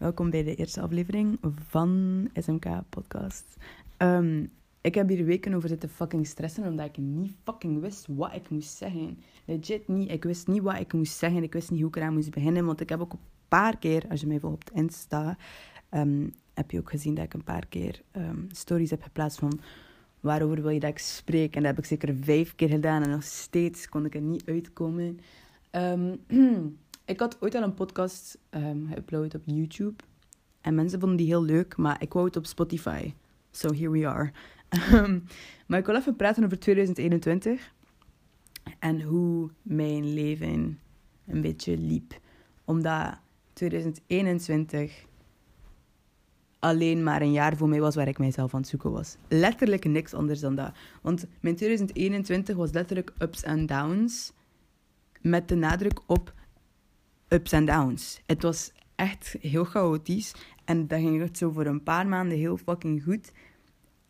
Welkom bij de eerste aflevering van SMK Podcast. Ehm, ik heb hier weken over zitten fucking stressen, omdat ik niet fucking wist wat ik moest zeggen. Legit niet. Ik wist niet wat ik moest zeggen. Ik wist niet hoe ik eraan moest beginnen, want ik heb ook een paar keer, als je mij volgt op Insta, um, heb je ook gezien dat ik een paar keer um, stories heb geplaatst van waarover wil je dat ik spreek. En dat heb ik zeker vijf keer gedaan en nog steeds kon ik er niet uitkomen. Ik had ooit al een podcast um, geüpload op YouTube. En mensen vonden die heel leuk, maar ik wou het op Spotify. So here we are. Um, maar ik wil even praten over 2021. En hoe mijn leven een beetje liep. Omdat 2021 alleen maar een jaar voor mij was waar ik mijzelf aan het zoeken was. Letterlijk niks anders dan dat. Want mijn 2021 was letterlijk ups en downs. Met de nadruk op ups en downs. Het was echt heel chaotisch. En dat ging echt zo voor een paar maanden heel fucking goed.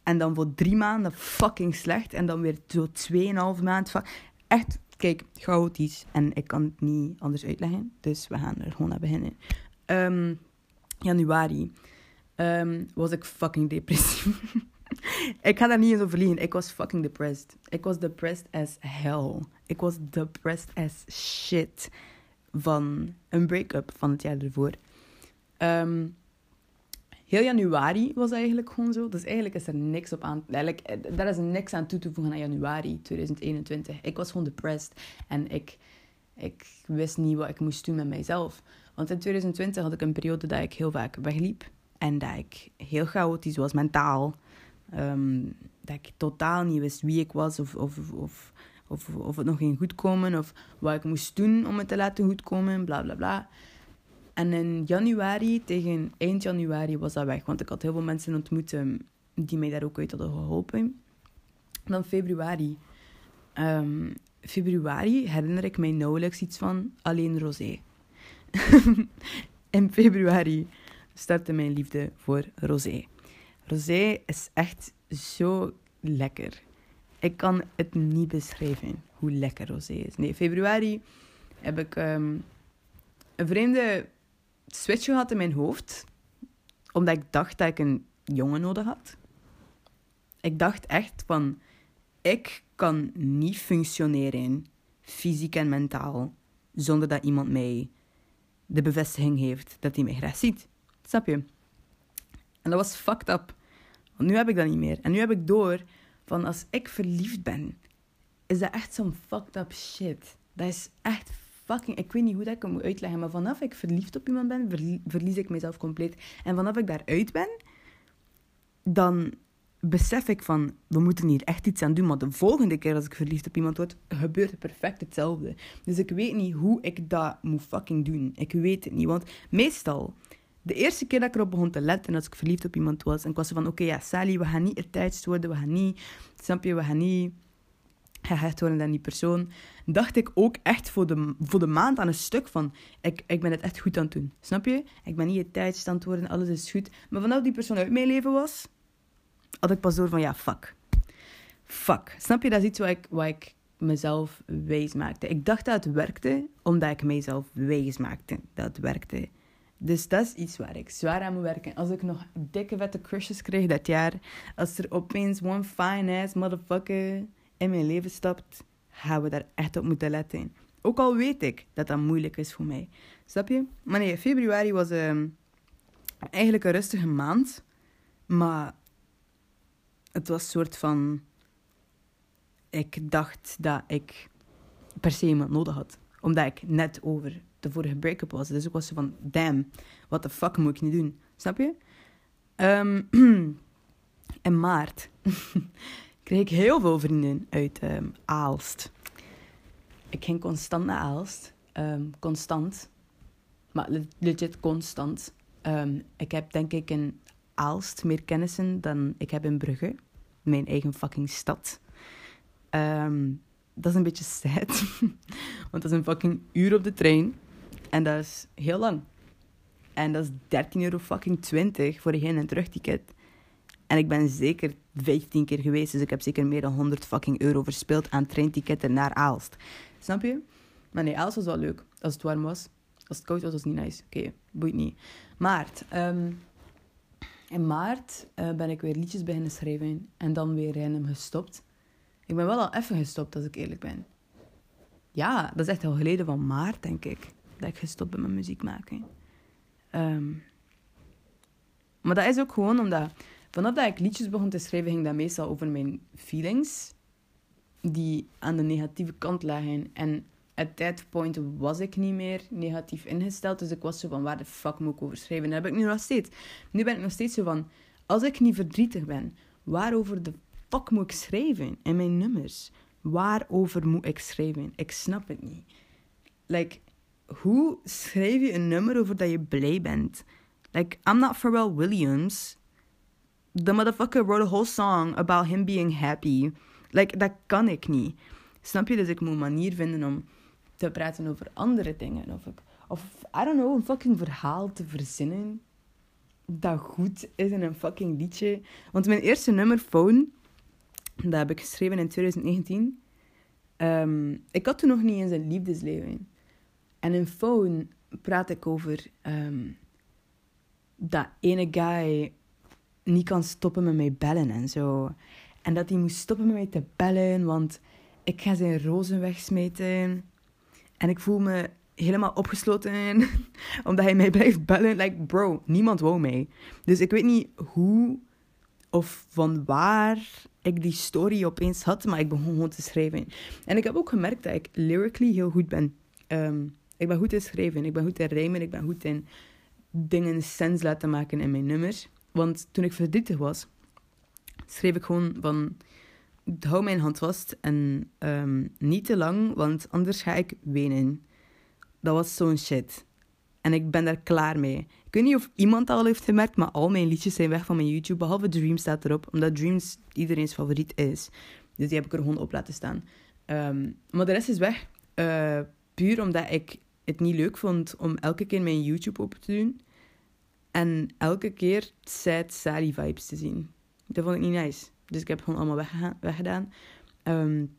En dan voor drie maanden fucking slecht. En dan weer zo tweeënhalf maand. Echt, kijk, chaotisch. En ik kan het niet anders uitleggen. Dus we gaan er gewoon naar beginnen. Um, januari um, was ik fucking depressief. ik ga daar niet eens over liegen. Ik was fucking depressed. Ik was depressed as hell. Ik was depressed as shit van een break-up van het jaar ervoor. Um, heel januari was eigenlijk gewoon zo. Dus eigenlijk is er niks op aan... Eigenlijk, eh, daar is niks aan toe te voegen aan januari 2021. Ik was gewoon depressed. En ik, ik wist niet wat ik moest doen met mijzelf. Want in 2020 had ik een periode dat ik heel vaak wegliep. En dat ik heel chaotisch was, mentaal. Um, dat ik totaal niet wist wie ik was of, of, of of, of het nog ging goedkomen, of wat ik moest doen om het te laten goedkomen, bla bla bla. En in januari, tegen eind januari, was dat weg. Want ik had heel veel mensen ontmoet die mij daar ook uit hadden geholpen. Dan februari. Um, februari herinner ik mij nauwelijks iets van, alleen rosé. in februari startte mijn liefde voor rosé. Rosé is echt zo lekker. Ik kan het niet beschrijven hoe lekker rosé is. Nee, februari heb ik um, een vreemde switch gehad in mijn hoofd. Omdat ik dacht dat ik een jongen nodig had. Ik dacht echt van... Ik kan niet functioneren, fysiek en mentaal, zonder dat iemand mij de bevestiging heeft dat hij mij graag ziet. Snap je? En dat was fucked up. Want nu heb ik dat niet meer. En nu heb ik door van als ik verliefd ben, is dat echt zo'n fucked up shit. Dat is echt fucking... Ik weet niet hoe dat ik het moet uitleggen, maar vanaf ik verliefd op iemand ben, verlies ik mezelf compleet. En vanaf ik daaruit ben, dan besef ik van, we moeten hier echt iets aan doen. Want de volgende keer als ik verliefd op iemand word, gebeurt het perfect hetzelfde. Dus ik weet niet hoe ik dat moet fucking doen. Ik weet het niet, want meestal de eerste keer dat ik erop begon te letten als ik verliefd op iemand was. En ik was van, oké, ja, Sally, we gaan niet attached worden. We gaan niet, snap je, we gaan niet gehecht worden aan die persoon. Dacht ik ook echt voor de, voor de maand aan een stuk van, ik, ik ben het echt goed aan het doen. Snap je? Ik ben niet attached aan het worden, alles is goed. Maar vanaf die persoon uit mijn leven was, had ik pas door van, ja, fuck. Fuck. Snap je? Dat is iets wat ik, wat ik mezelf wijs maakte. Ik dacht dat het werkte, omdat ik mezelf wijs maakte dat het werkte. Dus dat is iets waar ik zwaar aan moet werken. Als ik nog dikke vette crushes kreeg dat jaar, als er opeens one fine ass motherfucker in mijn leven stapt, gaan we daar echt op moeten letten. Ook al weet ik dat dat moeilijk is voor mij. Snap je? Maar nee, februari was uh, eigenlijk een rustige maand. Maar het was een soort van... Ik dacht dat ik per se iemand nodig had. Omdat ik net over de vorige break-up was. Dus ik was zo van, damn, what the fuck moet ik nu doen? Snap je? Um, in maart kreeg ik heel veel vrienden uit um, Aalst. Ik ging constant naar Aalst. Um, constant. Maar legit constant. ik heb denk ik in Aalst meer kennissen dan ik heb in Brugge. Mijn eigen fucking stad. dat is een beetje sad. Want dat is een fucking uur op de trein. En dat is heel lang. En dat is 13 euro fucking 20 voor een heen- en terugticket. En ik ben zeker 15 keer geweest, dus ik heb zeker meer dan 100 fucking euro verspeeld aan treinticketten naar Aalst. Snap je? Maar nee, Aalst was wel leuk als het warm was. Als het koud was, was het niet nice. Oké, boeit niet. Maart. Ehm, in maart eh, ben ik weer liedjes beginnen schrijven en dan weer hem gestopt. Ik ben wel al even gestopt, als ik eerlijk ben. Ja, dat is echt al geleden van maart, denk ik, dat ik gestopt ben met muziek maken. Ehm, maar dat is ook gewoon omdat, vanaf dat ik liedjes begon te schrijven, ging dat meestal over mijn feelings, die aan de negatieve kant lagen. En at that point was ik niet meer negatief ingesteld. Dus ik was zo van, waar de fuck moet ik over schrijven? dat heb ik nu nog steeds. Nu ben ik nog steeds zo van, als ik niet verdrietig ben, waarover de fuck moet ik schrijven in mijn nummers? Waarover moet ik schrijven? Ik snap het niet. Like, hoe schrijf je een nummer over dat je blij bent? Like, I'm not Pharrell Williams. The motherfucker wrote a whole song about him being happy. Like, dat kan ik niet. Snap je? Dus ik moet een manier vinden om te praten over andere dingen. Of, ik, of I don't know, een fucking verhaal te verzinnen dat goed is in een fucking liedje. Want mijn eerste nummer, Phone, dat heb ik geschreven in 2019. Um, ehm, ik had toen nog niet eens een liefdesleven. En in Phone praat ik over um, dat ene guy niet kan stoppen met mij bellen en zo. En dat hij moest stoppen met mij te bellen, want ik ga zijn rozen wegsmeten. En ik voel me helemaal opgesloten omdat hij mij blijft bellen. Like, bro, niemand wou mij. Dus ik weet niet hoe of van waar ik die story opeens had, maar ik begon gewoon te schrijven. En ik heb ook gemerkt dat ik lyrically heel goed ben. Ehm, ik ben goed in schrijven, ik ben goed in rijmen, ik ben goed in dingen sens laten maken in mijn nummers. Want toen ik verdrietig was, schreef ik gewoon van hou mijn hand vast en um, niet te lang, want anders ga ik wenen. Dat was zo'n shit. En ik ben daar klaar mee. Ik weet niet of iemand al heeft gemerkt, maar al mijn liedjes zijn weg van mijn YouTube. Behalve Dreams staat erop, omdat Dreams iedereen's favoriet is. Dus die heb ik er gewoon op laten staan. Um, maar de rest is weg. Uh, puur omdat ik het niet leuk vond om elke keer mijn YouTube open te doen. En elke keer sad Sally vibes te zien. Dat vond ik niet nice. Dus ik heb gewoon allemaal weggedaan. Um,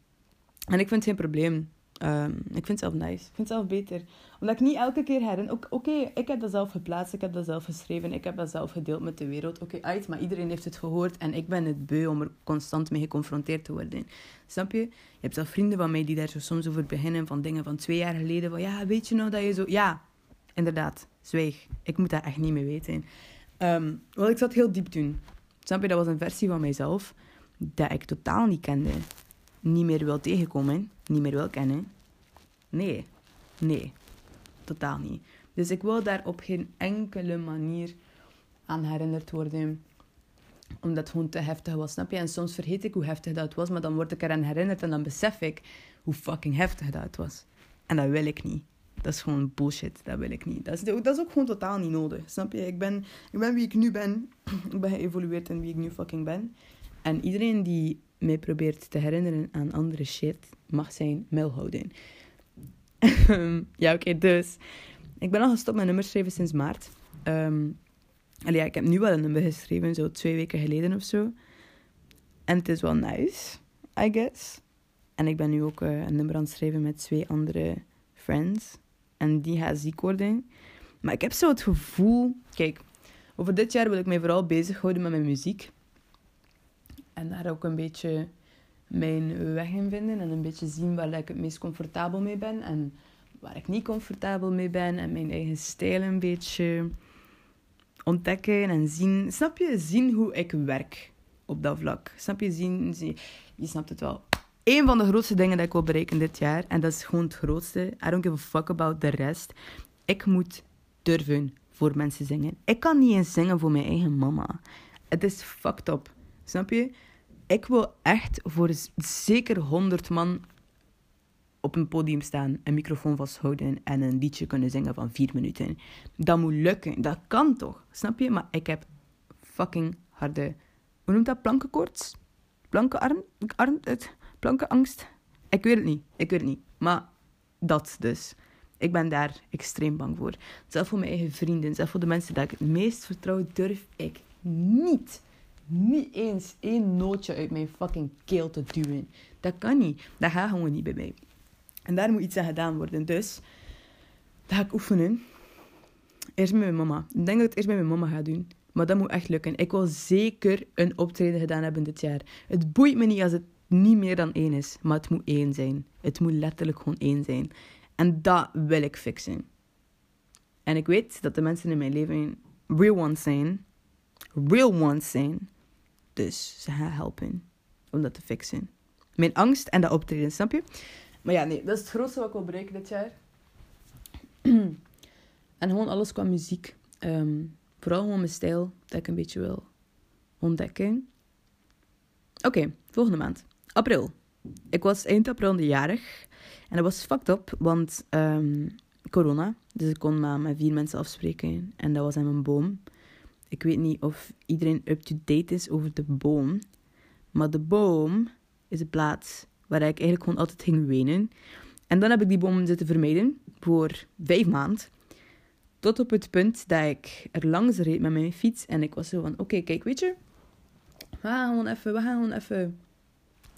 en ik vind het geen probleem. Um, ik vind het zelf nice. Ik vind het zelf beter. Omdat ik niet elke keer herinner... Oké, ik heb dat zelf geplaatst. Ik heb dat zelf geschreven. Ik heb dat zelf gedeeld met de wereld. Oké, uit. Maar iedereen heeft het gehoord. En ik ben het beu om er constant mee geconfronteerd te worden. Snap je? Je hebt zelf vrienden van mij die daar zo soms over beginnen. Van dingen van twee jaar geleden. Van ja, weet je nog dat je zo... Ja, inderdaad. Zwijg. Ik moet dat echt niet meer weten. Um, want ik zat heel diep toen. Snap je? Dat was een versie van mijzelf dat ik totaal niet kende. Niet meer wil tegenkomen, niet meer wil kennen. Nee, nee, totaal niet. Dus ik wil daar op geen enkele manier aan herinnerd worden omdat het gewoon te heftig was, snap je? En soms vergeet ik hoe heftig dat was, maar dan word ik eraan herinnerd en dan besef ik hoe fucking heftig dat was. En dat wil ik niet. Dat is gewoon bullshit. Dat wil ik niet. Dat is, dat is ook gewoon totaal niet nodig. Snap je? Ik ben, ik ben wie ik nu ben. ik ben geëvolueerd in wie ik nu fucking ben. En iedereen die mij probeert te herinneren aan andere shit, mag zijn mail houden. ja, oké, dus. Ik ben al gestopt met nummers schrijven sinds maart. Um, ik heb nu wel een nummer geschreven, zo twee weken geleden of zo. En het is wel nice, I guess. En ik ben nu ook uh, een nummer aan het schrijven met twee andere friends. En die gaat ziek worden. Maar ik heb zo het gevoel... Kijk, over dit jaar wil ik mij vooral bezighouden met mijn muziek. En daar ook een beetje mijn weg in vinden. En een beetje zien waar ik het meest comfortabel mee ben. En waar ik niet comfortabel mee ben. En mijn eigen stijl een beetje ontdekken en zien. Snap je? Zien hoe ik werk op dat vlak. Snap je? Zien. Je snapt het wel. Een van de grootste dingen dat ik wil bereiken dit jaar. En dat is gewoon het grootste. I don't give a fuck about the rest. Ik moet durven voor mensen zingen. Ik kan niet eens zingen voor mijn eigen mama. Het is fucked up. Snap je? Ik wil echt voor zeker 100 man op een podium staan, een microfoon vasthouden en een liedje kunnen zingen van vier minuten. Dat moet lukken. Dat kan toch? Snap je? Maar ik heb fucking harde... Hoe noemt dat? Plankenkoorts? Plankenarm? Arm, plankenangst? Ik weet het niet. Ik weet het niet. Maar dat dus. Ik ben daar extreem bang voor. Zelf voor mijn eigen vrienden, zelf voor de mensen die ik het meest vertrouw, durf ik niet niet eens één nootje uit mijn fucking keel te duwen. Dat kan niet. Dat gaat gewoon niet bij mij. En daar moet iets aan gedaan worden. Dus, dat ga ik oefenen. Eerst met mijn mama. Ik denk dat ik het eerst met mijn mama ga doen. Maar dat moet echt lukken. Ik wil zeker een optreden gedaan hebben dit jaar. Het boeit me niet als het niet meer dan één is. Maar het moet één zijn. Het moet letterlijk gewoon één zijn. En dat wil ik fixen. En ik weet dat de mensen in mijn leven real ones zijn. Real ones zijn. Dus ze gaan helpen om dat te fixen. Mijn angst en dat optreden, snap je? Maar ja, nee, dat is het grootste wat ik wil bereiken dit jaar. en gewoon alles qua muziek. Ehm, vooral gewoon mijn stijl, dat ik een beetje wil ontdekken. Oké, volgende maand. April. Ik was eind april jarig. En dat was fucked up, want um, corona. Dus ik kon maar met vier mensen afspreken. En dat was aan mijn boom. Ik weet niet of iedereen up-to-date is over de boom. Maar de boom is een plaats waar ik eigenlijk gewoon altijd ging wenen. En dan heb ik die boom zitten vermijden voor vijf maanden. Tot op het punt dat ik er langs reed met mijn fiets. En ik was zo van, oké, kijk, weet je... We gaan gewoon even, we gaan gewoon even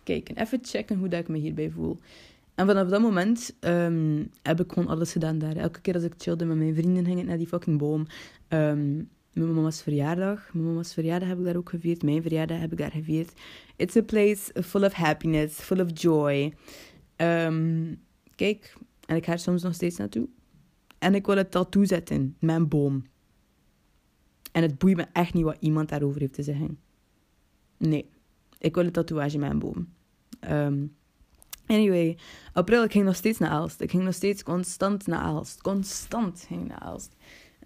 kijken. Even checken hoe dat ik me hierbij voel. En vanaf dat moment um, heb ik gewoon alles gedaan daar. Elke keer als ik chillde met mijn vrienden, ging ik naar die fucking boom. Um, mijn mama's verjaardag. Mijn mama's verjaardag heb ik daar ook gevierd. Mijn verjaardag heb ik daar gevierd. It's a place full of happiness, full of joy. Um, kijk, en ik ga er soms nog steeds naartoe. En ik wil het tattoo zetten, mijn boom. En het boeit me echt niet wat iemand daarover heeft te zeggen. Nee, ik wil een tatoeage mijn boom. Um, anyway, april, ik ging nog steeds naar Aalst. Ik ging nog steeds constant naar Aalst. Constant ging ik naar Aalst.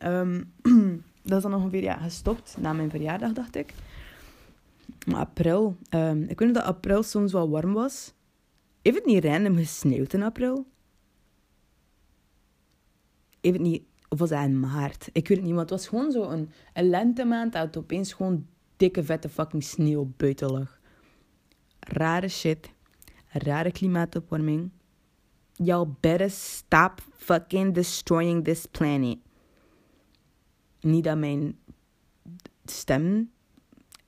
Um, dat is dan ongeveer ja, gestopt na mijn verjaardag, dacht ik. Maar april, um, ik weet dat april soms wel warm was. Heeft het niet random gesneeuwd in april? Heeft het niet, of was dat in maart? Ik weet het niet, maar het was gewoon zo een, een lentemaand dat het opeens gewoon dikke vette fucking sneeuw buiten lag. Rare shit. Rare klimaatopwarming. Y'all better stop fucking destroying this planet. Niet dat mijn stem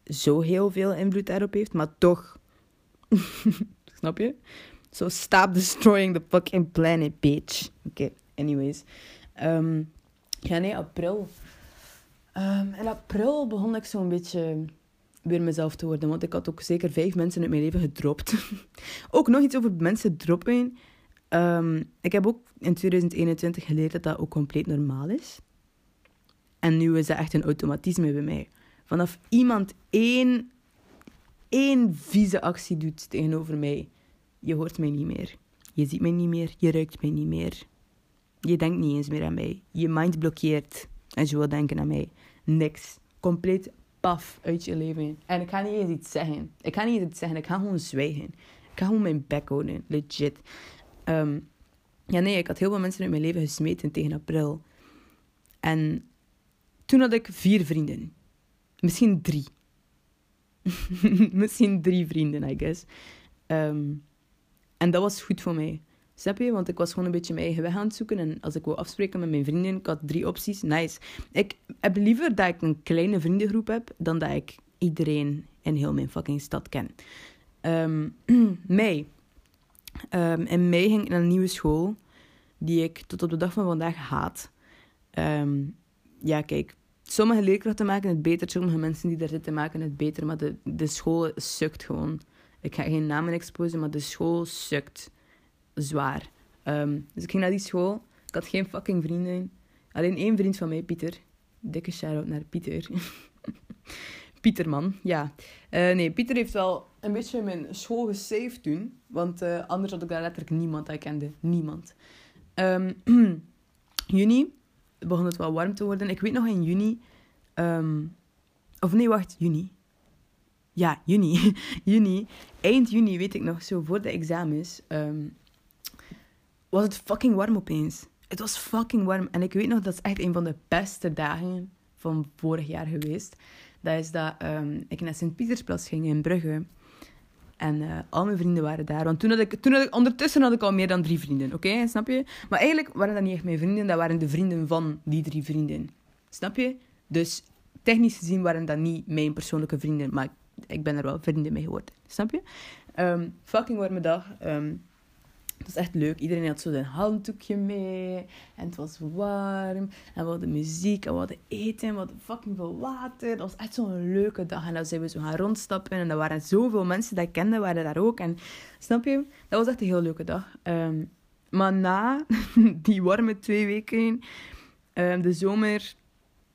zo heel veel invloed daarop heeft, maar toch. Snap je? So stop destroying the fucking planet, bitch. Oké, okay, anyways. Um, ja, nee, april. Um, in april begon ik zo'n beetje weer mezelf te worden. Want ik had ook zeker vijf mensen uit mijn leven gedropt. ook nog iets over mensen droppen. Um, ik heb ook in 2021 geleerd dat dat ook compleet normaal is. En nu is dat echt een automatisme bij mij. Vanaf iemand één, één vieze actie doet tegenover mij, je hoort mij niet meer. Je ziet mij niet meer, je ruikt mij niet meer. Je denkt niet eens meer aan mij. Je mind blokkeert en je wil denken aan mij. Niks. Compleet paf uit je leven. En ik ga niet eens iets zeggen. Ik ga niet eens iets zeggen. Ik ga gewoon zwijgen. Ik ga gewoon mijn bek houden. Legit. Um, ja, nee, ik had heel veel mensen uit mijn leven gesmeten tegen april. En toen had ik vier vrienden. Misschien drie. Misschien drie vrienden, I guess. Um, en dat was goed voor mij. Snap je? Want ik was gewoon een beetje mijn eigen weg aan het zoeken. En als ik wou afspreken met mijn vrienden, ik had drie opties. Nice. Ik heb liever dat ik een kleine vriendengroep heb, dan dat ik iedereen in heel mijn fucking stad ken. Um, mei. Um, in mei ging ik naar een nieuwe school, die ik tot op de dag van vandaag haat. Um, ja, kijk. Sommige leerkrachten maken het beter, sommige mensen die daar zitten maken het beter, maar de, de school sukt gewoon. Ik ga geen namen exposen, maar de school sukt zwaar. Um, dus ik ging naar die school. Ik had geen fucking vrienden. Alleen één vriend van mij, Pieter. Dikke shout-out naar Pieter. Pieter, man. Ja. Uh, nee, Pieter heeft wel een beetje mijn school gesaved toen. Want uh, anders had ik daar letterlijk niemand dat kende. Niemand. Um, juni begon het wel warm te worden. Ik weet nog in juni... Um, of nee, wacht. Juni. Ja, juni. juni. Eind juni, weet ik nog, zo voor de examens... Um, was het fucking warm opeens. Het was fucking warm. En ik weet nog, dat is echt een van de beste dagen van vorig jaar geweest. Dat is dat um, ik naar Sint-Pietersplas ging in Brugge. En uh, al mijn vrienden waren daar. Want toen had ik, toen had ik, ondertussen had ik al meer dan drie vrienden, oké? Snap je? Maar eigenlijk waren dat niet echt mijn vrienden, dat waren de vrienden van die drie vrienden. Snap je? Dus technisch gezien waren dat niet mijn persoonlijke vrienden, maar ik ben er wel vrienden mee geworden. Snap je? Um, fucking warme dag. Um, het was echt leuk. Iedereen had zo een handdoekje mee. En het was warm. En we hadden muziek. En we hadden eten. En we hadden fucking veel water. Dat was echt zo'n leuke dag. En dan zijn we zo gaan rondstappen. En er waren zoveel mensen die ik kende, waren daar ook. En snap je? Dat was echt een heel leuke dag. Ehm, maar na die warme twee weken, um, de zomer,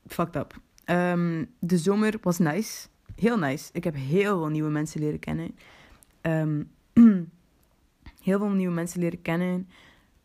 fucked up. Um, de zomer was nice. Heel nice. Ik heb heel veel nieuwe mensen leren kennen. Heel veel nieuwe mensen leren kennen.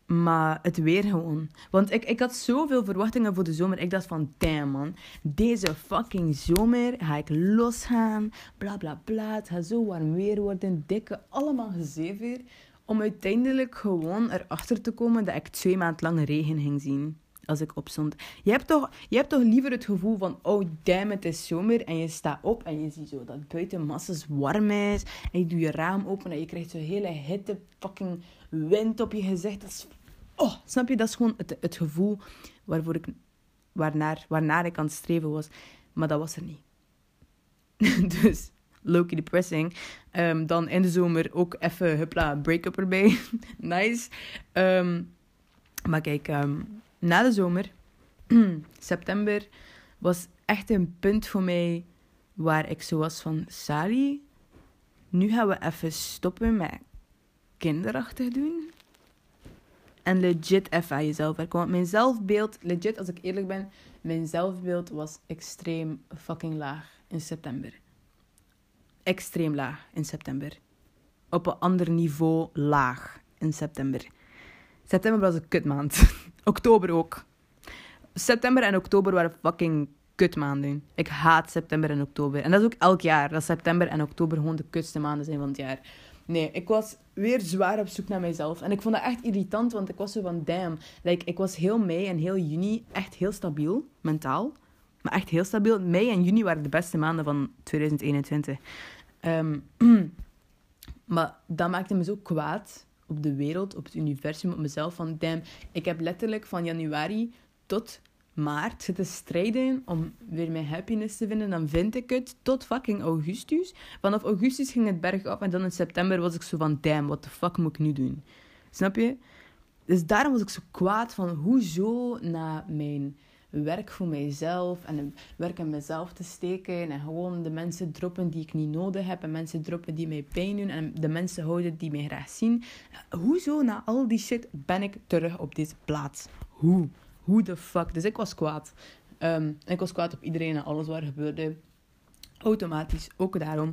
Maar het weer gewoon. Want ik, ik had zoveel verwachtingen voor de zomer. Ik dacht van, damn man. Deze fucking zomer ga ik losgaan. Bla bla bla. Het gaat zo warm weer worden. Dikke, allemaal gezever. Om uiteindelijk gewoon erachter te komen dat ik twee maanden lang regen ging zien als ik opstond. Je hebt, toch, je hebt toch liever het gevoel van, oh damn, het is zomer. En je staat op en je ziet zo dat buiten massas warm is. En je doet je raam open en je krijgt zo'n hele hitte fucking wind op je gezicht. Dat is, oh, snap je? Dat is gewoon het, het gevoel waarvoor ik, waarnaar, waarnaar ik aan het streven was. Maar dat was er niet. dus Loki depressing. Um, dan in de zomer ook even, hupla, break-up erbij. nice. Um, maar kijk, um, na de zomer, september, was echt een punt voor mij waar ik zo was van... Sally, nu gaan we even stoppen met kinderachtig doen. En legit even aan jezelf werken. Want mijn zelfbeeld, legit als ik eerlijk ben, mijn zelfbeeld was extreem fucking laag in september. Extreem laag in september. Op een ander niveau laag in september. September was een kutmaand. oktober ook. September en oktober waren fucking kutmaanden. Ik haat september en oktober. En dat is ook elk jaar. Dat september en oktober gewoon de kutste maanden zijn van het jaar. Nee, ik was weer zwaar op zoek naar mijzelf. En ik vond dat echt irritant, want ik was zo van, damn. Like, ik was heel mei en heel juni echt heel stabiel, mentaal. Maar echt heel stabiel. Mei en juni waren de beste maanden van 2021. Um, maar dat maakte me zo kwaad op de wereld, op het universum, op mezelf. Van damn, ik heb letterlijk van januari tot maart zitten strijden om weer mijn happiness te vinden. Dan vind ik het tot fucking augustus. Vanaf augustus ging het berg af en dan in september was ik zo van damn, what the fuck moet ik nu doen? Snap je? Dus daarom was ik zo kwaad van hoezo na mijn werk voor mijzelf en werk aan mezelf te steken en gewoon de mensen droppen die ik niet nodig heb en mensen droppen die mij pijn doen en de mensen houden die mij graag zien. Hoezo na al die shit ben ik terug op deze plaats? Hoe? Hoe de fuck? Dus ik was kwaad. Um, ik was kwaad op iedereen en alles wat er gebeurde. Automatisch, ook daarom.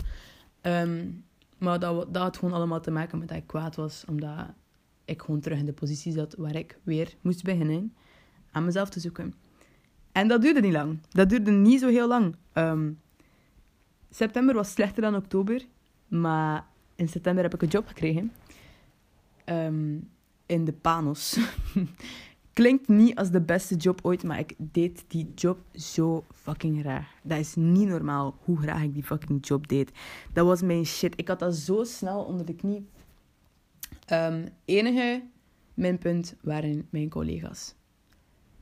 Um, maar dat, dat had gewoon allemaal te maken met dat ik kwaad was, omdat ik gewoon terug in de positie zat waar ik weer moest beginnen aan mezelf te zoeken. En dat duurde niet lang. Dat duurde niet zo heel lang. Um, september was slechter dan oktober. Maar in september heb ik een job gekregen. Um, in de Panos. Klinkt niet als de beste job ooit, maar ik deed die job zo fucking graag. Dat is niet normaal hoe graag ik die fucking job deed. Dat was mijn shit. Ik had dat zo snel onder de knie. Um, enige minpunt waren mijn collega's.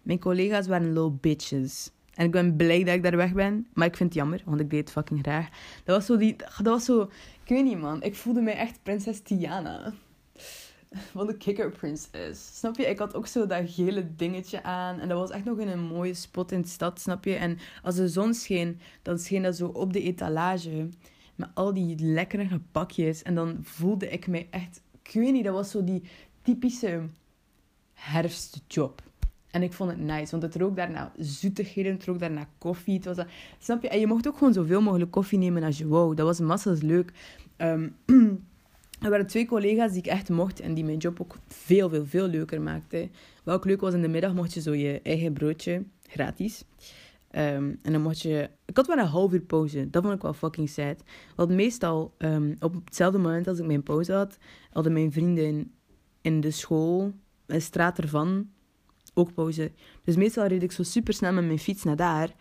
Mijn collega's waren little bitches. En ik ben blij dat ik daar weg ben. Maar ik vind het jammer, want ik deed het fucking graag. Dat was zo die... Dat was zo... Ik weet niet, man. Ik voelde me echt prinses Tiana. Van de Kicker Princess. Snap je? Ik had ook zo dat gele dingetje aan. En dat was echt nog in een mooie spot in de stad, snap je? En als de zon scheen, dan scheen dat zo op de etalage. Met al die lekkere pakjes. En dan voelde ik me echt... Ik weet niet, dat was zo die typische herfstjob. En ik vond het nice, want het rook daarna zoetigheden, het rook daarna koffie. Het was dat, snap je? En je mocht ook gewoon zoveel mogelijk koffie nemen als je wou. Dat was massas leuk. Um, er waren twee collega's die ik echt mocht en die mijn job ook veel, veel, veel leuker maakten. Ook leuk was, in de middag mocht je zo je eigen broodje, gratis. Um, en dan mocht je... Ik had wel een half uur pauze. Dat vond ik wel fucking sad. Want meestal, um, op hetzelfde moment als ik mijn pauze had, hadden mijn vrienden in de school, een straat ervan, ook pauze. Dus meestal reed ik zo super snel met mijn fiets naar daar.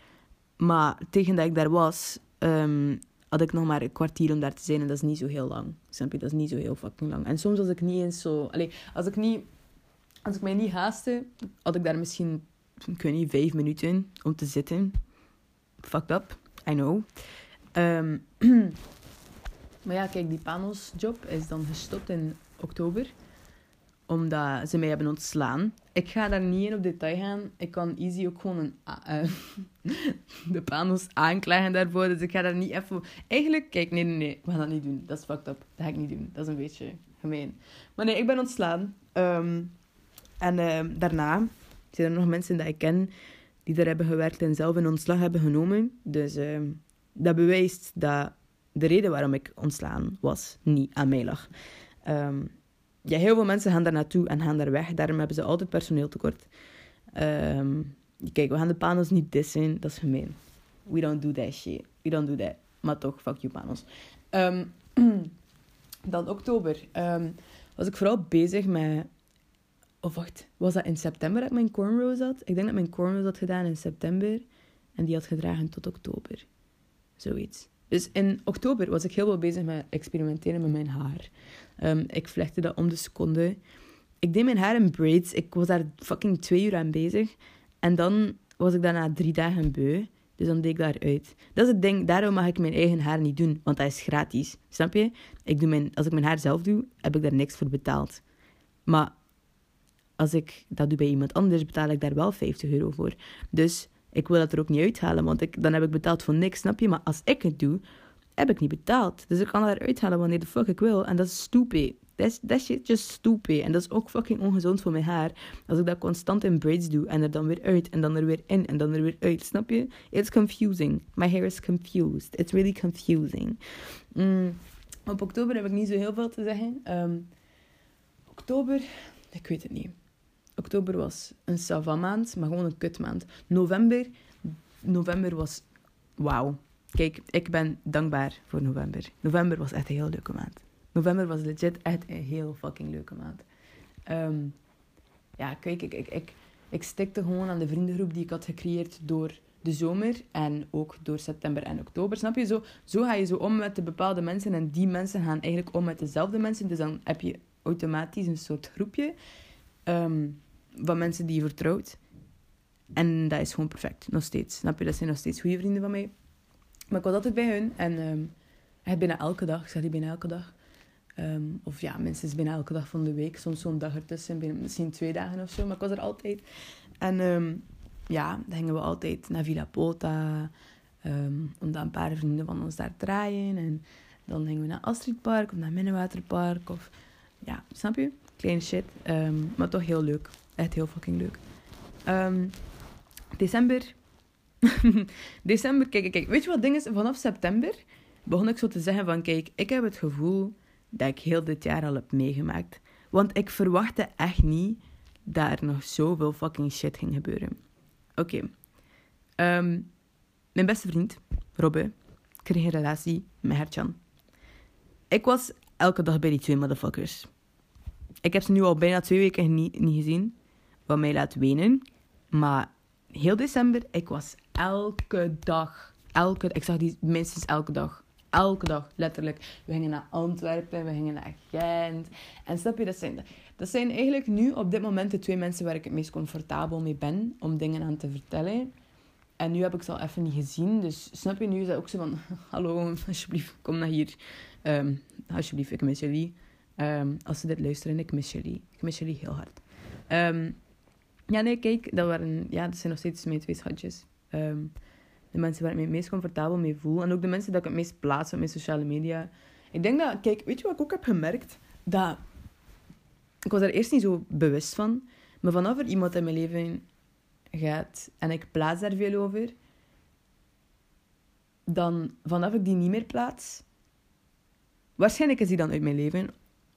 Maar tegen dat ik daar was, um, had ik nog maar een kwartier om daar te zijn. En dat is niet zo heel lang. Snap je? Dat is niet zo heel fucking lang. En soms als ik niet eens zo... Als ik niet... Als ik mij niet haastte, had ik daar misschien, ik weet niet, vijf minuten om te zitten. Fucked up. I know. Um, maar ja, kijk, die Panos job is dan gestopt in oktober. Omdat ze mij hebben ontslaan. Ik ga daar niet in op detail gaan. Ik kan easy ook gewoon een, uh, de panos aanklagen daarvoor. Dus ik ga daar niet even... Eigenlijk, kijk, nee, nee, nee. We gaan dat niet doen. Dat is fucked up. Dat ga ik niet doen. Dat is een beetje gemeen. Maar nee, ik ben ontslaan. Um, en uh, daarna zijn er nog mensen die ik ken die daar hebben gewerkt en zelf een ontslag hebben genomen. Dus uh, dat bewijst dat de reden waarom ik ontslaan was niet aan mij lag. Um, ja, heel veel mensen gaan daar naartoe en gaan daar weg. Daarom hebben ze altijd personeeltekort. Um, kijk, we gaan de panels niet dissen. Dat is gemeen. We don't do that shit. We don't do that. Maar toch, fuck you panels. Um, dan oktober. Um, was ik vooral bezig met... Of wacht, was dat in september dat ik mijn cornrows had? Ik denk dat mijn cornrows had gedaan in september. En die had gedragen tot oktober. Zoiets. Dus in oktober was ik heel veel bezig met experimenteren met mijn haar. Um, ik vlechtte dat om de seconde. Ik deed mijn haar in braids. Ik was daar fucking twee uur aan bezig. En dan was ik daarna drie dagen beu. Dus dan deed ik daaruit. Dat is het ding. Daarom mag ik mijn eigen haar niet doen. Want dat is gratis. Snap je? Ik doe mijn, als ik mijn haar zelf doe, heb ik daar niks voor betaald. Maar als ik dat doe bij iemand anders, betaal ik daar wel 50 euro voor. Dus ik wil dat er ook niet uithalen. Want ik, dan heb ik betaald voor niks, snap je? Maar als ik het doe, heb ik niet betaald. Dus ik kan dat eruit halen wanneer de fuck ik wil. En dat is stupid. That, that shit just stupid. En dat is ook fucking ongezond voor mijn haar. Als ik dat constant in braids doe. En er dan weer uit. En dan er weer in. En dan er weer uit. Snap je? It's confusing. My hair is confused. It's really confusing. Mm. Op oktober heb ik niet zo heel veel te zeggen. Um, oktober... Ik weet het niet. Oktober was een sava maand. Maar gewoon een kutmaand. November... November was... Wauw. Kijk, ik ben dankbaar voor november. November was echt een heel leuke maand. November was legit echt een heel fucking leuke maand. Um, ja, kijk, ik, ik, ik, ik stikte gewoon aan de vriendengroep die ik had gecreëerd door de zomer en ook door september en oktober. Snap je? Zo, zo ga je zo om met de bepaalde mensen en die mensen gaan eigenlijk om met dezelfde mensen. Dus dan heb je automatisch een soort groepje um, van mensen die je vertrouwt. En dat is gewoon perfect, nog steeds. Snap je? Dat zijn nog steeds goede vrienden van mij. Maar ik was altijd bij hun en um, bijna elke dag, ik zeg die bijna elke dag. Um, of ja, minstens bijna elke dag van de week. Soms zo'n dag ertussen, bijna, misschien twee dagen of zo. Maar ik was er altijd. En um, ja, dan gingen we altijd naar Villa Pota. Omdat een paar vrienden van ons daar draaien. En dan gingen we naar Astridpark of naar Minnewaterpark. Of ja, snap je? Kleine shit. maar toch heel leuk. Echt heel fucking leuk. december December, kijk, kijk, weet je wat ding is? Vanaf september begon ik zo te zeggen van, kijk, ik heb het gevoel dat ik heel dit jaar al heb meegemaakt. Want ik verwachtte echt niet dat er nog zoveel fucking shit ging gebeuren. Oké. Ehm, mijn beste vriend, Robbe, kreeg een relatie met Hertjan. Ik was elke dag bij die twee motherfuckers. Ik heb ze nu al bijna twee weken niet, niet gezien. Wat mij laat wenen. Maar heel december, ik was elke dag, elke, ik zag die minstens elke dag. Elke dag, letterlijk. We gingen naar Antwerpen, we gingen naar Gent. En snap je, dat zijn, dat zijn eigenlijk nu op dit moment de twee mensen waar ik het meest comfortabel mee ben om dingen aan te vertellen. En nu heb ik ze al even niet gezien. Dus snap je, nu is dat ook zo van... Hallo, alsjeblieft, kom naar hier. Um, alsjeblieft, ik mis jullie. Um, als ze dit luisteren, ik mis jullie. Ik mis jullie heel hard. Um, ja, nee, kijk, dat, waren, ja, dat zijn nog steeds mijn twee schatjes. Um, de mensen waar ik me het meest comfortabel mee voel. En ook de mensen dat ik het meest plaats op mijn sociale media. Ik denk dat, kijk, weet je wat ik ook heb gemerkt? Dat, ik was daar eerst niet zo bewust van. Maar vanaf er iemand in mijn leven gaat en ik plaats daar veel over, dan vanaf ik die niet meer plaats, waarschijnlijk is die dan uit mijn leven.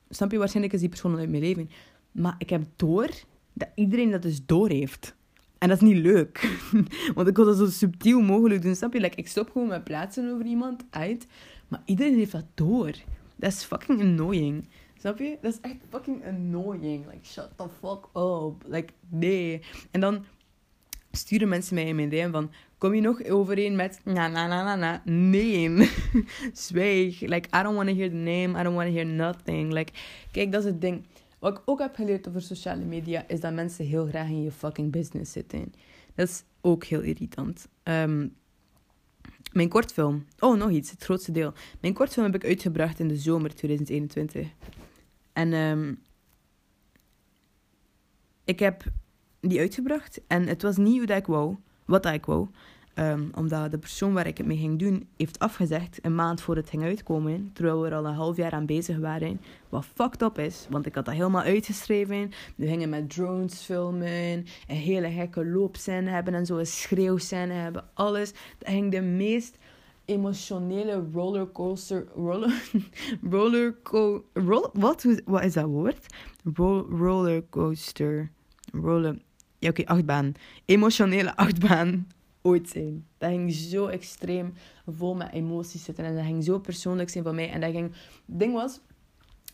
Snap je? Waarschijnlijk is die persoon dan uit mijn leven. Maar ik heb door dat iedereen dat dus door heeft. En dat is niet leuk. Want ik wil dat zo subtiel mogelijk doen. Snap je? Like, ik stop gewoon met plaatsen over iemand uit. Maar iedereen heeft dat door. Dat is fucking annoying. Snap je? Dat is echt fucking annoying. Like, shut the fuck up. Like, nee. En dan sturen mensen mij in mijn DM van... Kom je nog overeen met... Na, na, na, na, na. Nee. Zwijg. Like, I don't want to hear the name. I don't want to hear nothing. Like, kijk, dat is het ding. Wat ik ook heb geleerd over sociale media is dat mensen heel graag in je fucking business zitten. Dat is ook heel irritant. Um, mijn kortfilm. Oh, nog iets, het grootste deel. Mijn kortfilm heb ik uitgebracht in de zomer 2021. En um, ik heb die uitgebracht en het was niet hoe dat ik wou, wat dat ik wou. Ehm, omdat de persoon waar ik het mee ging doen, heeft afgezegd een maand voor het ging uitkomen. Terwijl we er al een half jaar aan bezig waren. Wat fucked up is, want ik had dat helemaal uitgeschreven. We gingen met drones filmen, een hele gekke loopscène hebben en zo, een schreeuwscène hebben, alles. Dat ging de meest emotionele rollercoaster. Roller, rollerco, roll, wat, wat is dat woord? Roll, rollercoaster. Roller. Ja, oké, achtbaan. Emotionele achtbaan ooit zijn. Dat ging zo extreem vol met emoties zitten. En dat ging zo persoonlijk zijn van mij. En dat ging... Het ding was...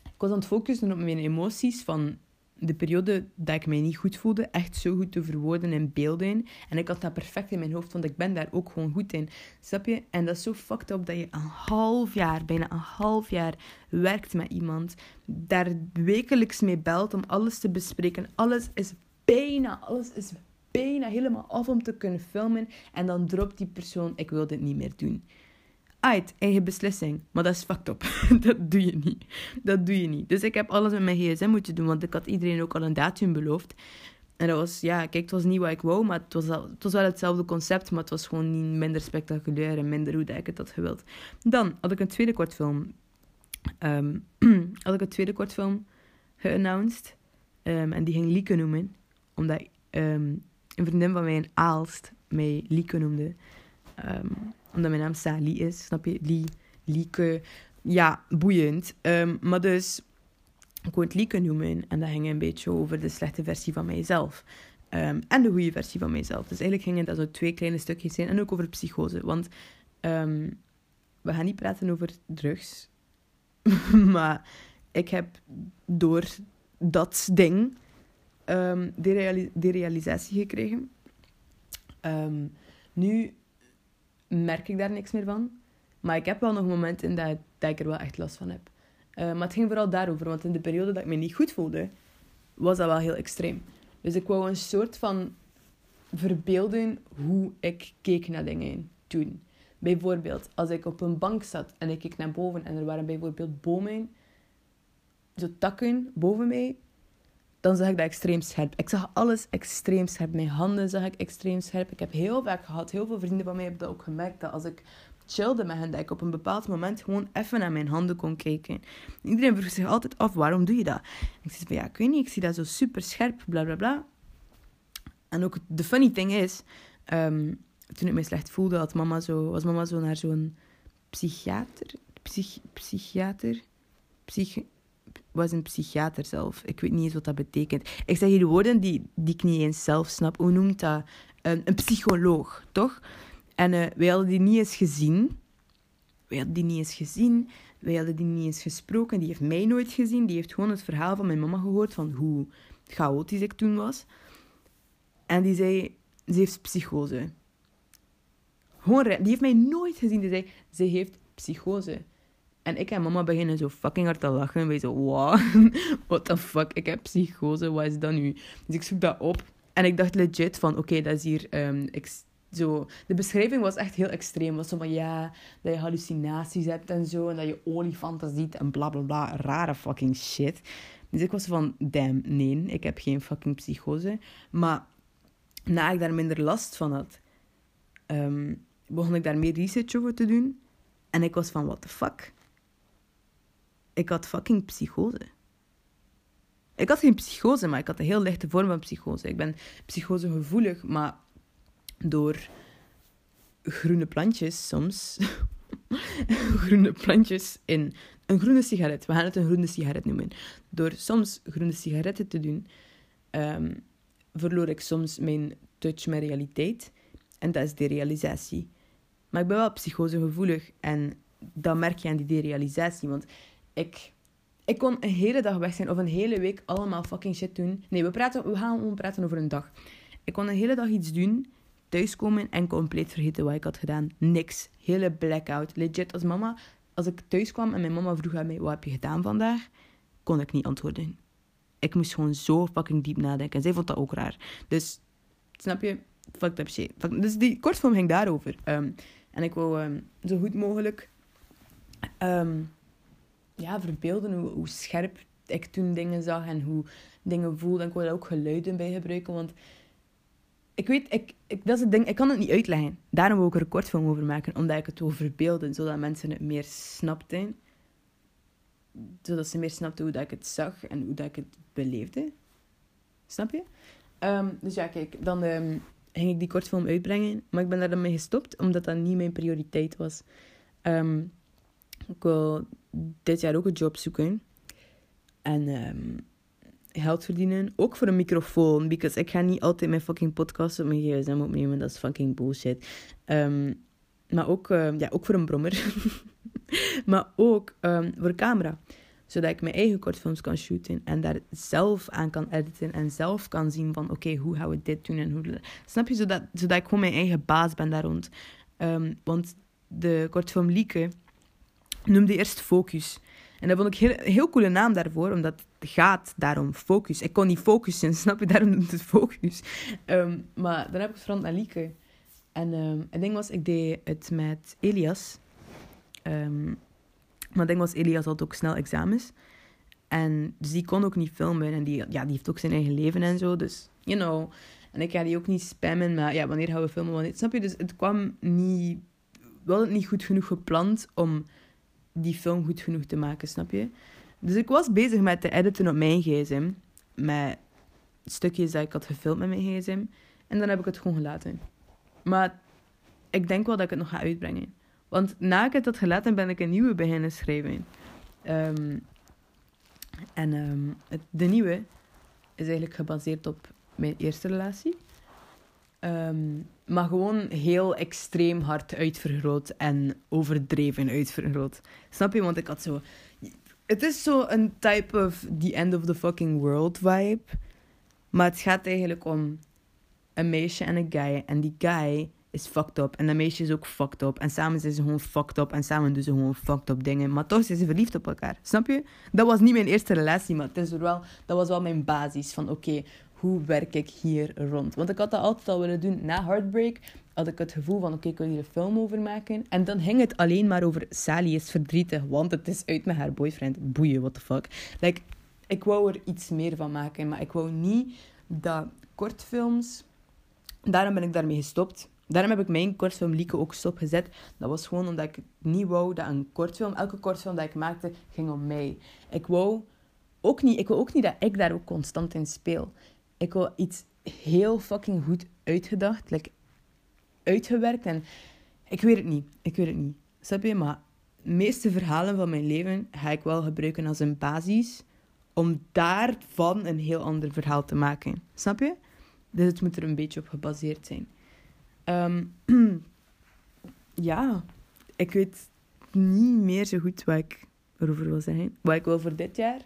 Ik was aan het focussen op mijn emoties van de periode dat ik mij niet goed voelde, echt zo goed te verwoorden in beelden. En ik had dat perfect in mijn hoofd, want ik ben daar ook gewoon goed in. Snap je? En dat is zo fucked up dat je een half jaar, bijna een half jaar, werkt met iemand. Daar wekelijks mee belt om alles te bespreken. Alles is bijna, alles is bijna helemaal af om te kunnen filmen. En dan dropt die persoon, ik wil dit niet meer doen. Uit, eigen beslissing. Maar dat is fucked up. dat doe je niet. Dat doe je niet. Dus ik heb alles met mijn gsm moeten doen, want ik had iedereen ook al een datum beloofd. En dat was, ja, kijk, het was niet wat ik wou, maar het was, het was wel hetzelfde concept, maar het was gewoon niet minder spectaculair en minder hoe ik het had gewild. Dan had ik een tweede kortfilm. Um, had ik een tweede kortfilm geannounced. Um, en die ging Lieke noemen, omdat um, een vriendin van mij in Aalst mij Lieke noemde. Um, omdat mijn naam Sali is, snap je? Lie, Lieke. Ja, boeiend. Um, maar dus, ik wou het Lieke noemen. En dat ging een beetje over de slechte versie van mijzelf. Um, en de goede versie van mijzelf. Dus eigenlijk gingen dat zo twee kleine stukjes zijn. En ook over psychose. Want we gaan niet praten over drugs. maar ik heb door dat ding um, de, realisatie gekregen. Um, nu merk ik daar niks meer van. Maar ik heb wel nog momenten dat, dat ik er wel echt last van heb. Uh, maar het ging vooral daarover, want in de periode dat ik me niet goed voelde, was dat wel heel extreem. Dus ik wou een soort van verbeelden hoe ik keek naar dingen toen. Bijvoorbeeld, als ik op een bank zat en ik keek naar boven en er waren bijvoorbeeld bomen, zo takken boven mij, dan zag ik dat extreem scherp. Ik zag alles extreem scherp. Mijn handen zag ik extreem scherp. Ik heb heel vaak gehad, heel veel vrienden van mij hebben dat ook gemerkt, dat als ik chillde met hen, dat ik op een bepaald moment gewoon even naar mijn handen kon kijken. Iedereen vroeg zich altijd af, waarom doe je dat? ik zei van, ja, ik weet niet, ik zie dat zo super scherp, bla bla bla. En ook de funny thing is, um, toen ik me slecht voelde, had mama zo, was mama zo naar zo'n psychiater, psych, psychiater, psych, was een psychiater zelf. Ik weet niet eens wat dat betekent. Ik zeg hier woorden die, die ik niet eens zelf snap. Hoe noemt dat? Een, een psycholoog, toch? En uh, wij hadden die niet eens gezien. Wij hadden die niet eens gezien. Wij hadden die niet eens gesproken. Die heeft mij nooit gezien. Die heeft gewoon het verhaal van mijn mama gehoord van hoe chaotisch ik toen was. En die zei, ze heeft psychose. Gewoon, die heeft mij nooit gezien. Die zei, ze heeft psychose. En ik en mama beginnen zo fucking hard te lachen. En wij zo, wow, what the fuck, ik heb psychose, wat is dat nu? Dus ik zoek dat op. En ik dacht legit van, oké, dat is hier... Um, zo, de beschrijving was echt heel extreem. was zo van, ja, dat je hallucinaties hebt en zo. En dat je olifanten ziet en bla, bla, bla. Rare fucking shit. Dus ik was van, damn, nee, ik heb geen fucking psychose. Maar na ik daar minder last van had, um, begon ik daar meer research over te doen. En ik was van, what the fuck? Ik had fucking psychose. Ik had geen psychose, maar ik had een heel lichte vorm van psychose. Ik ben psychosegevoelig, maar door groene plantjes soms. groene plantjes in een groene sigaret. We gaan het een groene sigaret noemen. Door soms groene sigaretten te doen, um, verloor ik soms mijn touch met realiteit. En dat is derealisatie. Maar ik ben wel psychosegevoelig en dat merk je aan die derealisatie. Want ik, ik kon een hele dag weg zijn of een hele week allemaal fucking shit doen. Nee, we, praten, we gaan gewoon praten over een dag. Ik kon een hele dag iets doen, thuiskomen en compleet vergeten wat ik had gedaan. Niks. Hele blackout. Legit, als mama, als ik thuis kwam en mijn mama vroeg aan mij, wat heb je gedaan vandaag? Kon ik niet antwoorden. Ik moest gewoon zo fucking diep nadenken. En zij vond dat ook raar. Dus, snap je? Fucked up shit. Dus die kortvorm ging daarover. Um, en ik wou um, zo goed mogelijk... Um, ja, verbeelden hoe, scherp ik toen dingen zag en hoe dingen voelde. En ik wil daar ook geluiden bij gebruiken, want ik weet, ik, ik, dat is het ding, ik kan het niet uitleggen. Daarom wil ik er een kortfilm over maken, omdat ik het wil verbeelden, zodat mensen het meer snapten. Zodat ze meer snapten hoe dat ik het zag en hoe dat ik het beleefde. Snap je? Ehm, dus ja, kijk, dan um, ging ik die kortfilm uitbrengen. Maar ik ben daar dan mee gestopt, omdat dat niet mijn prioriteit was. Um, ik wil dit jaar ook een job zoeken. En geld verdienen. Ook voor een microfoon. Because ik ga niet altijd mijn fucking podcast op mijn gsm opnemen. Dat is fucking bullshit. maar ook, ja, ook voor een brommer. maar ook voor een camera zodat ik mijn eigen kortfilms kan shooten en daar zelf aan kan editen en zelf kan zien van oké, hoe gaan we dit doen en hoe... Snap je? Zodat, zodat ik gewoon mijn eigen baas ben daar rond. Want de kortfilm Lieke noemde eerst Focus. En dat vond ik een heel, heel coole naam daarvoor, omdat het gaat daarom focus. Ik kon niet focussen, snap je? Daarom noemt het focus. Um, maar dan heb ik het veranderd naar Lieke. En um, het ding was, ik deed het met Elias. Um, maar ik denk was Elias had ook snel examens. En dus die kon ook niet filmen. En die, ja, die heeft ook zijn eigen leven en zo. Dus, you know. En ik ga die ook niet spammen. Maar ja, wanneer gaan we filmen? Wanneer, snap je? Dus het kwam niet... Wel het niet goed genoeg gepland om die film goed genoeg te maken, snap je? Dus ik was bezig met te editen op mijn gsm. Met stukjes dat ik had gefilmd met mijn gsm. En dan heb ik het gewoon gelaten. Maar ik denk wel dat ik het nog ga uitbrengen. Want na ik het had gelaten, ben ik een nieuwe beginnen schrijven. Um, en um, het, de nieuwe is eigenlijk gebaseerd op mijn eerste relatie. Um, maar gewoon heel extreem hard uitvergroot en overdreven uitvergroot. Snap je? Want ik had zo... Het is zo een type of the end of the fucking world vibe. Maar het gaat eigenlijk om een meisje en een guy. En die guy is fucked up. En dat meisje is ook fucked up. En samen zijn ze gewoon fucked up. En samen doen ze gewoon fucked up dingen. Maar toch zijn ze verliefd op elkaar. Snap je? Dat was niet mijn eerste relatie, maar het is wel, dat was wel mijn basis. Van oké, hoe werk ik hier rond? Want ik had dat altijd al willen doen. Na Heartbreak had ik het gevoel van oké, ik wil hier een film over maken. En dan ging het alleen maar over Sally is verdrietig. Want het is uit met haar boyfriend. Boeien, what the fuck. Like, ik wou er iets meer van maken. Maar ik wou niet dat kortfilms... Daarom ben ik daarmee gestopt Daarom heb ik mijn kortfilm Lieke ook stopgezet. Dat was gewoon omdat ik niet wou dat een kortfilm, elke kortfilm dat ik maakte, ging om mij. Ik wou ook niet, ik wil ook niet dat ik daar ook constant in speel. Ik wil iets heel fucking goed uitgedacht, like, uitgewerkt. En ik weet het niet, ik weet het niet. Snap je? Maar de meeste verhalen van mijn leven ga ik wel gebruiken als een basis om daarvan een heel ander verhaal te maken. Snap je? Dus het moet er een beetje op gebaseerd zijn. Um, ja, ik weet niet meer zo goed wat ik erover wil zeggen. Wat ik wil voor dit jaar.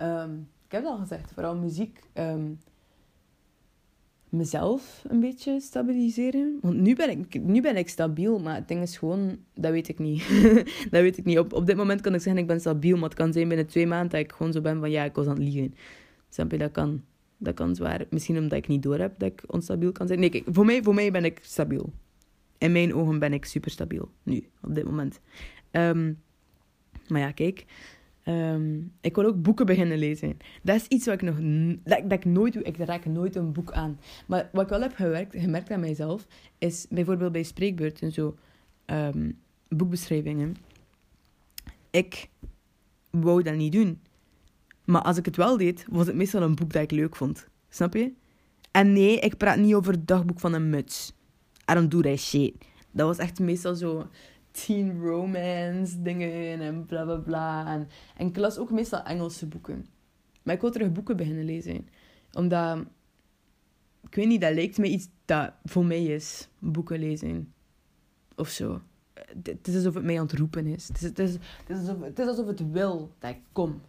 Um, ik heb het al gezegd, vooral muziek. Um, mezelf een beetje stabiliseren. Want nu ben, ik, nu ben ik stabiel, maar het ding is gewoon, dat weet ik niet. dat weet ik niet. Op, op dit moment kan ik zeggen, ik ben stabiel, maar het kan zijn binnen twee maanden dat ik gewoon zo ben van, ja, ik was aan het liegen. Dat kan. Dat kan zwaar. Misschien omdat ik niet door heb dat ik onstabiel kan zijn. Nee, kijk, voor mij, voor mij ben ik stabiel. In mijn ogen ben ik super stabiel. Nu, op dit moment. Um, maar ja, kijk. Um, ik wil ook boeken beginnen lezen. Dat is iets wat ik nog... Dat, ik nooit doe. Ik raak nooit een boek aan. Maar wat ik wel heb gewerkt, gemerkt aan mijzelf... Is bijvoorbeeld bij spreekbeurten zo... Um, boekbeschrijvingen. Ik wou dat niet doen. Maar als ik het wel deed, was het meestal een boek dat ik leuk vond. Snap je? En nee, ik praat niet over het dagboek van een muts. I don't do that shit. Dat was echt meestal zo teen romance dingen en bla bla bla. En, en ik las ook meestal Engelse boeken. Maar ik wil terug boeken beginnen lezen. Omdat, ik weet niet, dat lijkt me iets dat voor mij is. Boeken lezen. Of zo. Het is alsof het mij aan het roepen is. Het is, het is, het is, alsof, het is alsof het wil dat ik kom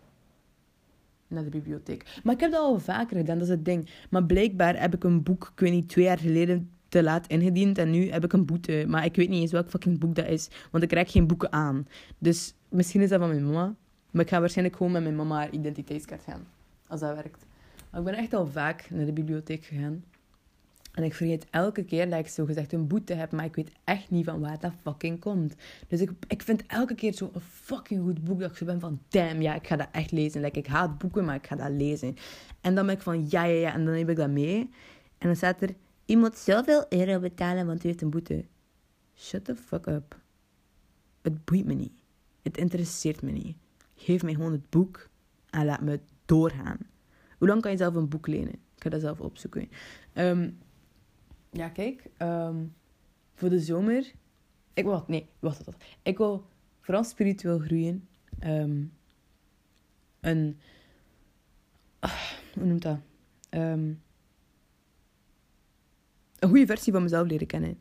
naar de bibliotheek. Maar ik heb dat al vaker gedaan, dat is het ding. Maar blijkbaar heb ik een boek, ik weet niet, twee jaar geleden te laat ingediend. En nu heb ik een boete. Maar ik weet niet eens welk fucking boek dat is. Want ik krijg geen boeken aan. Dus misschien is dat van mijn mama. Maar ik ga waarschijnlijk gewoon met mijn mama haar identiteitskaart gaan. Als dat werkt. Maar ik ben echt al vaak naar de bibliotheek gegaan. En ik vergeet elke keer dat ik zo gezegd een boete heb, maar ik weet echt niet van waar dat fucking komt. Dus ik, ik vind elke keer zo'n fucking goed boek dat ik zo ben van, damn, ja, ik ga dat echt lezen. Like, ik haat boeken, maar ik ga dat lezen. En dan ben ik van, ja, ja, ja, en dan heb ik dat mee. En dan staat er, je moet zoveel euro betalen, want u heeft een boete. Shut the fuck up. Het boeit me niet. Het interesseert me niet. Geef mij gewoon het boek en laat me doorgaan. Hoe lang kan je zelf een boek lenen? Ik ga dat zelf opzoeken. Um, ja, kijk. Um, voor de zomer... Ik wil... Nee, wacht, wacht. Ik wil vooral spiritueel groeien. Um, een... Uh, hoe noemt dat? Um, een goede versie van mezelf leren kennen.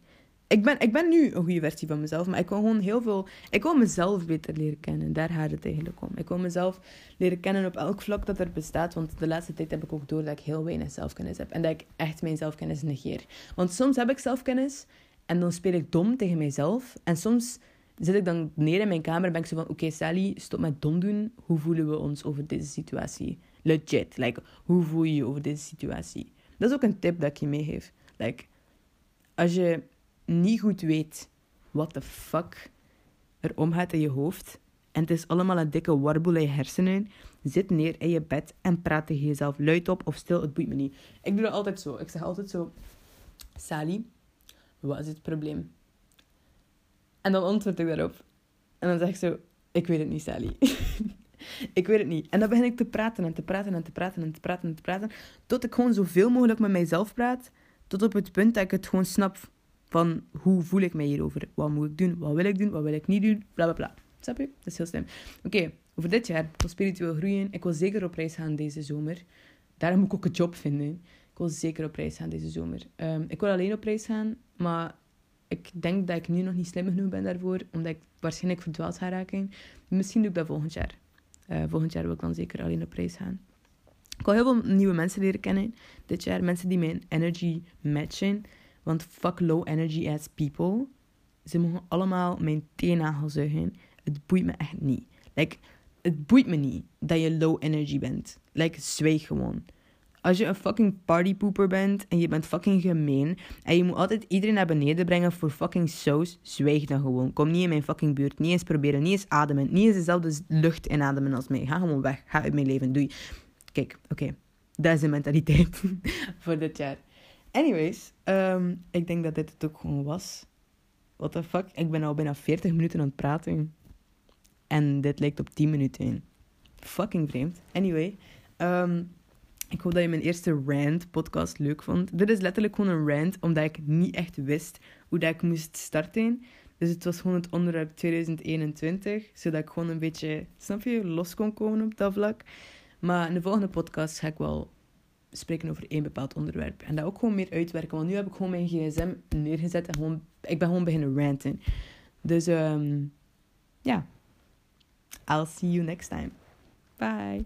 Ik ben, ik ben nu een goede versie van mezelf, maar ik wil gewoon heel veel... Ik wil mezelf beter leren kennen. Daar gaat het eigenlijk om. Ik wil mezelf leren kennen op elk vlak dat er bestaat. Want de laatste tijd heb ik ook door dat ik heel weinig zelfkennis heb. En dat ik echt mijn zelfkennis negeer. Want soms heb ik zelfkennis en dan speel ik dom tegen mijzelf. En soms zit ik dan neer in mijn kamer en ben ik zo van... Oké, Sally, stop met dom doen. Hoe voelen we ons over deze situatie? Legit. Like, hoe voel je je over deze situatie? Dat is ook een tip dat ik je meegeef. Like, als je niet goed weet wat de fuck er omgaat in je hoofd en het is allemaal een dikke warboel in je hersenen, zit neer in je bed en praat tegen jezelf luid op of stil, het boeit me niet. Ik doe dat altijd zo. Ik zeg altijd zo, Sally, wat is het probleem? En dan antwoord ik daarop. En dan zeg ik zo, ik weet het niet, Sally. ik weet het niet. En dan begin ik te praten en te praten en te praten en te praten en te praten. Tot ik gewoon zoveel mogelijk met mijzelf praat. Tot op het punt dat ik het gewoon snap van hoe voel ik mij hierover? Wat moet ik doen? Wat wil ik doen? Wat wil ik niet doen? Bla bla bla. Snap je? Dat is heel slim. Oké, over dit jaar. Ik wil spiritueel groeien. Ik wil zeker op reis gaan deze zomer. Daarom moet ik ook een job vinden. Ik wil zeker op reis gaan deze zomer. Um, ik wil alleen op reis gaan, maar ik denk dat ik nu nog niet slim genoeg ben daarvoor, omdat ik waarschijnlijk verdwaald ga raken. Misschien doe ik dat volgend jaar. Uh, volgend jaar wil ik dan zeker alleen op reis gaan. Ik wil heel veel nieuwe mensen leren kennen dit jaar. Mensen die mijn energy matchen. Want fuck low energy ass people. Ze mogen allemaal mijn teennagel zuigen. Het boeit me echt niet. Like, het boeit me niet dat je low energy bent. Like, zwijg gewoon. Als je een fucking partypooper bent en je bent fucking gemeen en je moet altijd iedereen naar beneden brengen voor fucking saus, zwijg dan gewoon. Kom niet in mijn fucking buurt. Niet eens proberen, niet eens ademen. Niet eens dezelfde lucht inademen als mij. Ga gewoon weg. Ga uit mijn leven. Doei. Kijk, oké. Dat is de mentaliteit voor dit jaar. Anyways, um, ik denk dat dit het ook gewoon was. What the fuck? Ik ben al bijna 40 minuten aan het praten. En dit lijkt op 10 minuten. Fucking vreemd. Anyway, um, ik hoop dat je mijn eerste rant podcast leuk vond. Dit is letterlijk gewoon een rant, omdat ik niet echt wist hoe dat ik moest starten. Dus het was gewoon het onderwerp 2021, zodat ik gewoon een beetje, snap je, los kon komen op dat vlak. Maar in de volgende podcast ga ik wel spreken over één bepaald onderwerp. En dat ook gewoon meer uitwerken. Want nu heb ik gewoon mijn gsm neergezet en gewoon, ik ben gewoon beginnen ranten. Dus um, ja, I'll see you next time. Bye.